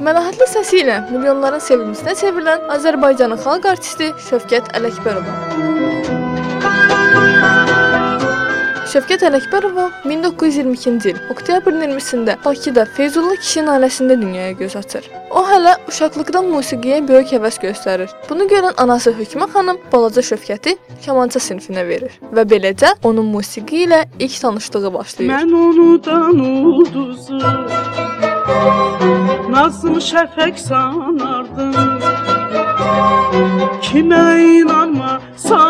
Məlahətli səsi ilə milyonların sevimlisinə çevrilən Azərbaycanın xalq artisti Şövkət Ələkbərova. Şövkət Ələkbərova 1922-ci il oktyabrın 20-sində Bakıda Feyzullah kişinin ailəsində dünyaya göz açır. O hələ uşaqlıqdan musiqiyə böyük həvəs göstərir. Bunu görən anası Hökümə xanım balaca Şövkəti kamança sinfinə verir və beləcə onun musiqi ilə ilk tanışlığı başlayır. Mən onudan ulduzum Nazım şəfək sanardım Kimə inanmasan da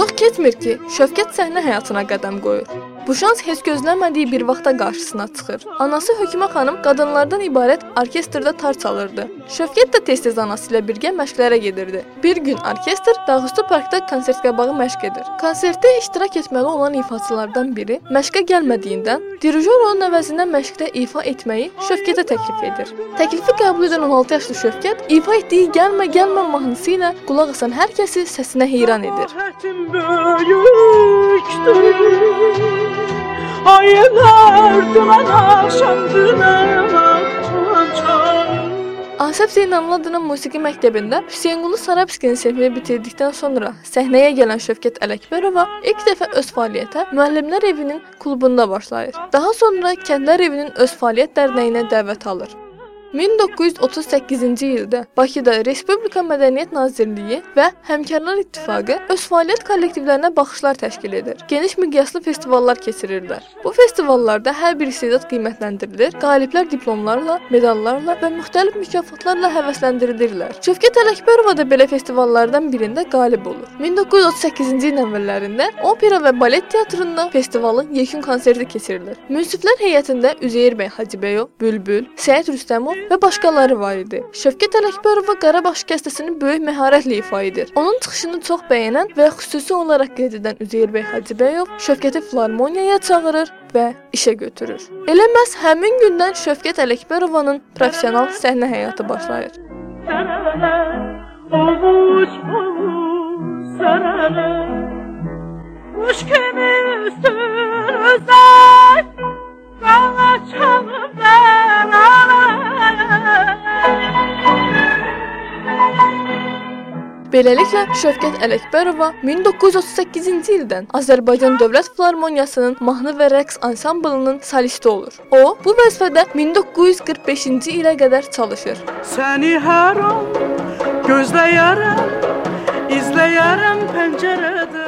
Çox keçmir ki, Şövkət səhnə həyatına qəddəm qoyur. Bu şans heç gözləmədiyi bir vaxtda qarşısına çıxır. Anası Hökümə xanım qadınlardan ibarət orkestrdə tar çalırdı. Şövkət də tez-tez anası ilə birgə məşqlərə gedirdi. Bir gün orkestr Dağüstü parkda konsert qabağı məşq edir. Konsertdə iştirak etməli olan ifaçılardan biri məşqə gəlmədiyindən dirijor onun əvəzinə məşqdə ifa etməyi Şövkətə təklif edir. Təklifi qəbul edən 16 yaşlı Şövkət ifa etdiyi Gəlmə gəlmə mahnısı ilə qulaq asan hər kəsi səsinə heyran edir. Hətim böyükdür Asəf Zeynalov adına musiqi məktəbində Hüseynqulu Sarabskinin sinfini bitirdikdən sonra səhnəyə gələn Şövkət Ələkbərova ilk dəfə öz fəaliyyətə Müəllimlər Evinin klubunda başlayır. Daha sonra Kəndlər Evinin öz fəaliyyət dərnəyinə dəvət alır. 1938-ci ildə Bakıda Respublika Mədəniyyət Nazirliyi və Həmkarlar İttifaqı öz fəaliyyət kollektivlərinə baxışlar təşkil edir. Geniş miqyaslı festivallar keçirirlər. Bu festivallarda hər bir istedad qiymətləndirilir, qaliblər diplomlarla, medallarla və müxtəlif mükafatlarla həvəsləndirilirlər. Şövkət Ələkbərova da belə festivallardan birində qalib olur. 1938-ci ilin əvvəllərində opera və balet teatrında festivalın yekun konserti keçirilir. Münsiflər heyətində Üzeyir bəy Hacıbəyov, Bülbül, Səid Rüstəmov və başqaları var idi. Şövkət Ələkbərova Qarabağ şikəstəsini böyük məharətlə ifa edir. Onun çıxışını çox bəyənən və xüsusi olaraq qeyd edən Üzeyir bəy Hacıbəyov Şövkəti filarmoniyaya çağırır və işə götürür. Elə məhz həmin gündən Şövkət Ələkbərovanın professional səhnə həyatı başlayır. Sənələ, ovuş ovuş sənələ Kuş kimi üstün özay Qala çalıb Beləliklə Şövkət Ələkbərova 1938-ci ildən Azərbaycan Dövlət Filarmoniyasının mahnı və rəqs ansamblının solisti olur. O, bu vəzifədə 1945-ci ilə qədər çalışır. Səni hər an gözləyərəm, izləyərəm pəncərədən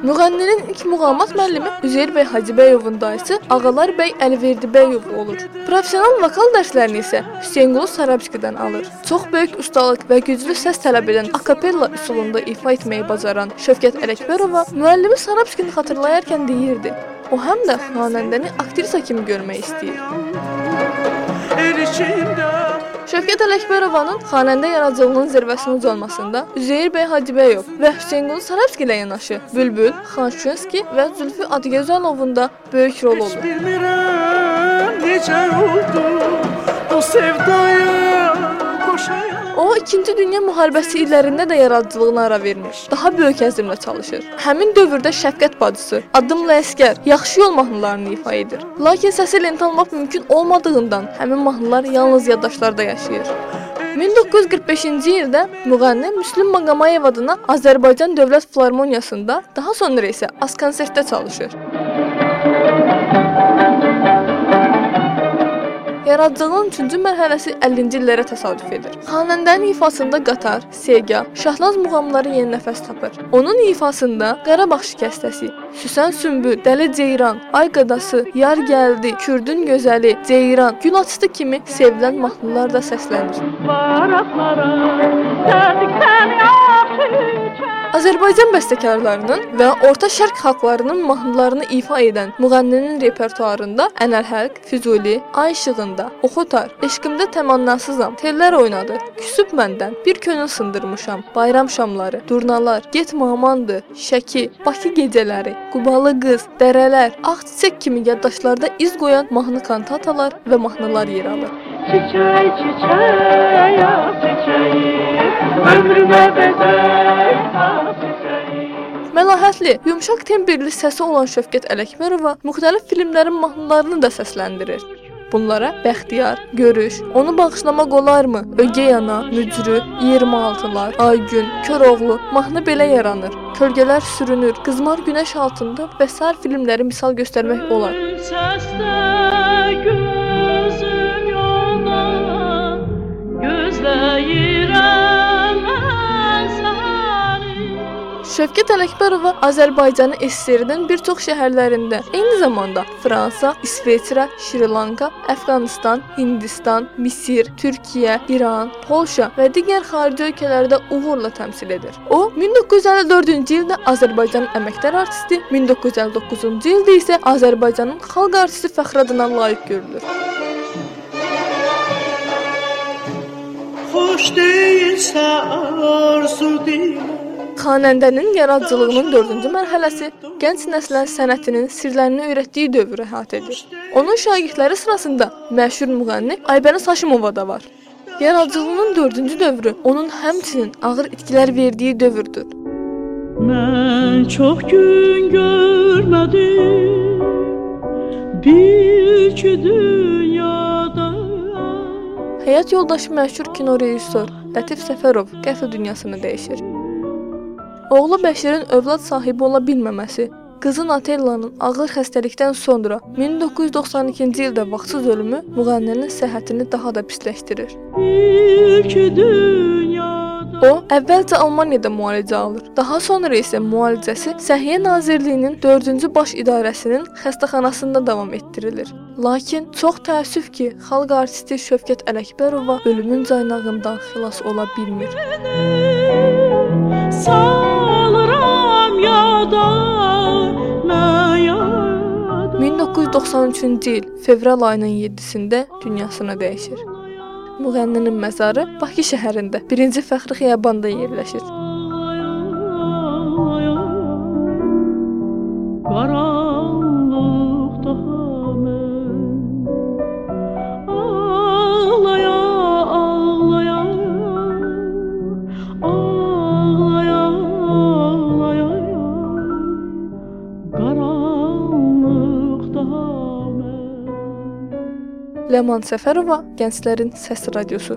Müğənninin ilk muğamat müəllimi Üzeyir bəy Hacıbəyovun dayısı Ağalar bəy Əliverdibəyov olur. Professional vokal dərslərini isə Hüseynqulu Sarabskidən alır. Çox böyük ustalıq və güclü səs tələb edən akapella üsulunda ifa etməyi bacaran Şövkət Ələkbərova müəllimi Sarabskini xatırlayarkən deyirdi: O həm də xanəndəni aktrisa kimi görmək istəyir. Erişimdə Şövkət Ələkbərovanın xanəndə yaradıcılığının zirvəsinə ucalmasında Üzeyir bəy Hacıbəyov və Hüseynqulu Sarabski ilə yanaşı Bülbül, Xanşunski və Zülfü Adıgözəlovun da böyük rol heç olur. bilmirəm necə oldu bu sevdaya O 2-ci Dünya müharibəsi illərində də yaradıcılığına ara vermir. Daha böyük əzmlə çalışır. Həmin dövrdə Şəfqət bacısı, Adımla Əskər, Yaxşı yol mahnılarını ifa edir. Lakin səsi ilə tanımaq mümkün olmadığından həmin mahnılar yalnız yaddaşlarda yaşayır. 1945-ci ildə müğənni Müslüm Maqamayev adına Azərbaycan Dövlət Filarmoniyasında, daha sonra isə Askonsertdə çalışır. Yaradıcılığın 3-cü mərhələsi 50-ci illərə təsadüf edir. Xanəndənin ifasında qatar, segah, şahnaz muğamları yeni nəfəs tapır. Onun ifasında Qarabağ şikəstəsi, Süsən Sümbül, Dəli Ceyran, Ay qadası, Yar gəldi, Kürdün gözəli, Ceyran, Gül açdı kimi sevilən mahnılar da səslənir. Baraklara Azərbaycan bəstəkarlarının və Orta Şərq xalqlarının mahnılarını ifa edən müğənninin repertuarında Ənəlhəlq, Füzuli, Ay işığında, Oxutar, Eşqimdə təmannasızam, tellər oynadı. Küsüb məndən, bir könül sındırmışam, bayram şamları, durnalar, get mamandı, Şəki, Bakı gecələri, Qubalı qız, dərələr, ağ çiçək kimi yaddaşlarda iz qoyan mahnı kantatalar və mahnılar yer alır. Çiçək, çiçək, ya çiçəyi Ömrümə bəzək, Nəzakətli, yumşaq tembrli səsi olan Şövkət Ələkbərova müxtəlif filmlərin mahnılarını da səsləndirir. Bunlara Bəxtiyar, Görüş, Onu bağışlamaq olarmı, Ögey ana, Mücrü, 26-lar, Aygün, Köroğlu mahnı belə yaranır. Kölgələr sürünür, Qızmar günəş altında və sair filmləri misal göstərmək olar. Səsdə gözüm Şövkət Ələkbərova Azərbaycanın SSR-nin bir çox şəhərlərində, eyni zamanda Fransa, İsveçrə, Şri-Lanka, Əfqanistan, Hindistan, Misir, Türkiyə, İran, Polşa və digər xarici ölkələrdə uğurla təmsil edir. O 1954-cü ildə Azərbaycanın əməkdar artisti, 1959-cu ildə isə Azərbaycanın xalq artisti fəxri adına layiq görülür. Xoş deyilsə arzu dilə Xanəndənin yaradıcılığının 4-cü mərhələsi gənc nəslə sənətinin sirlərini öyrətdiyi dövrü əhatə edir. Onun şagirdləri sırasında məşhur müğənni Aybəniz Haşimova da var. Yaradıcılığının 4-cü dövrü onun həmçinin ağır itkilər verdiyi dövrdür. Mən çox gün görmədim Bil ki dünyada Həyat yoldaşı məşhur kino rejissor Lətif Səfərov qəfil dünyasını dəyişir. Oğlu Bəşirin övlad sahibi ola bilməməsi, qızı Natellanın ağır xəstəlikdən sonra 1992-ci ildə vaxtsız ölümü müğənninin səhhətini daha da pisləşdirir. Bil ki dünyada O əvvəlcə Almaniyada müalicə alır. Daha sonra isə müalicəsi Səhiyyə Nazirliyinin 4-cü baş idarəsinin xəstəxanasında davam etdirilir. Lakin çox təəssüf ki, xalq artisti Şövkət Ələkbərova ölümün caynağından xilas ola bilmir. Yada 1993-cü il fevral ayının 7-sində dünyasını dəyişir. Müğənninin məzarı Bakı şəhərində 1-ci Fəxri xiyabanda yerləşir. Ləman Səfərova Gənclərin Səs Radiosu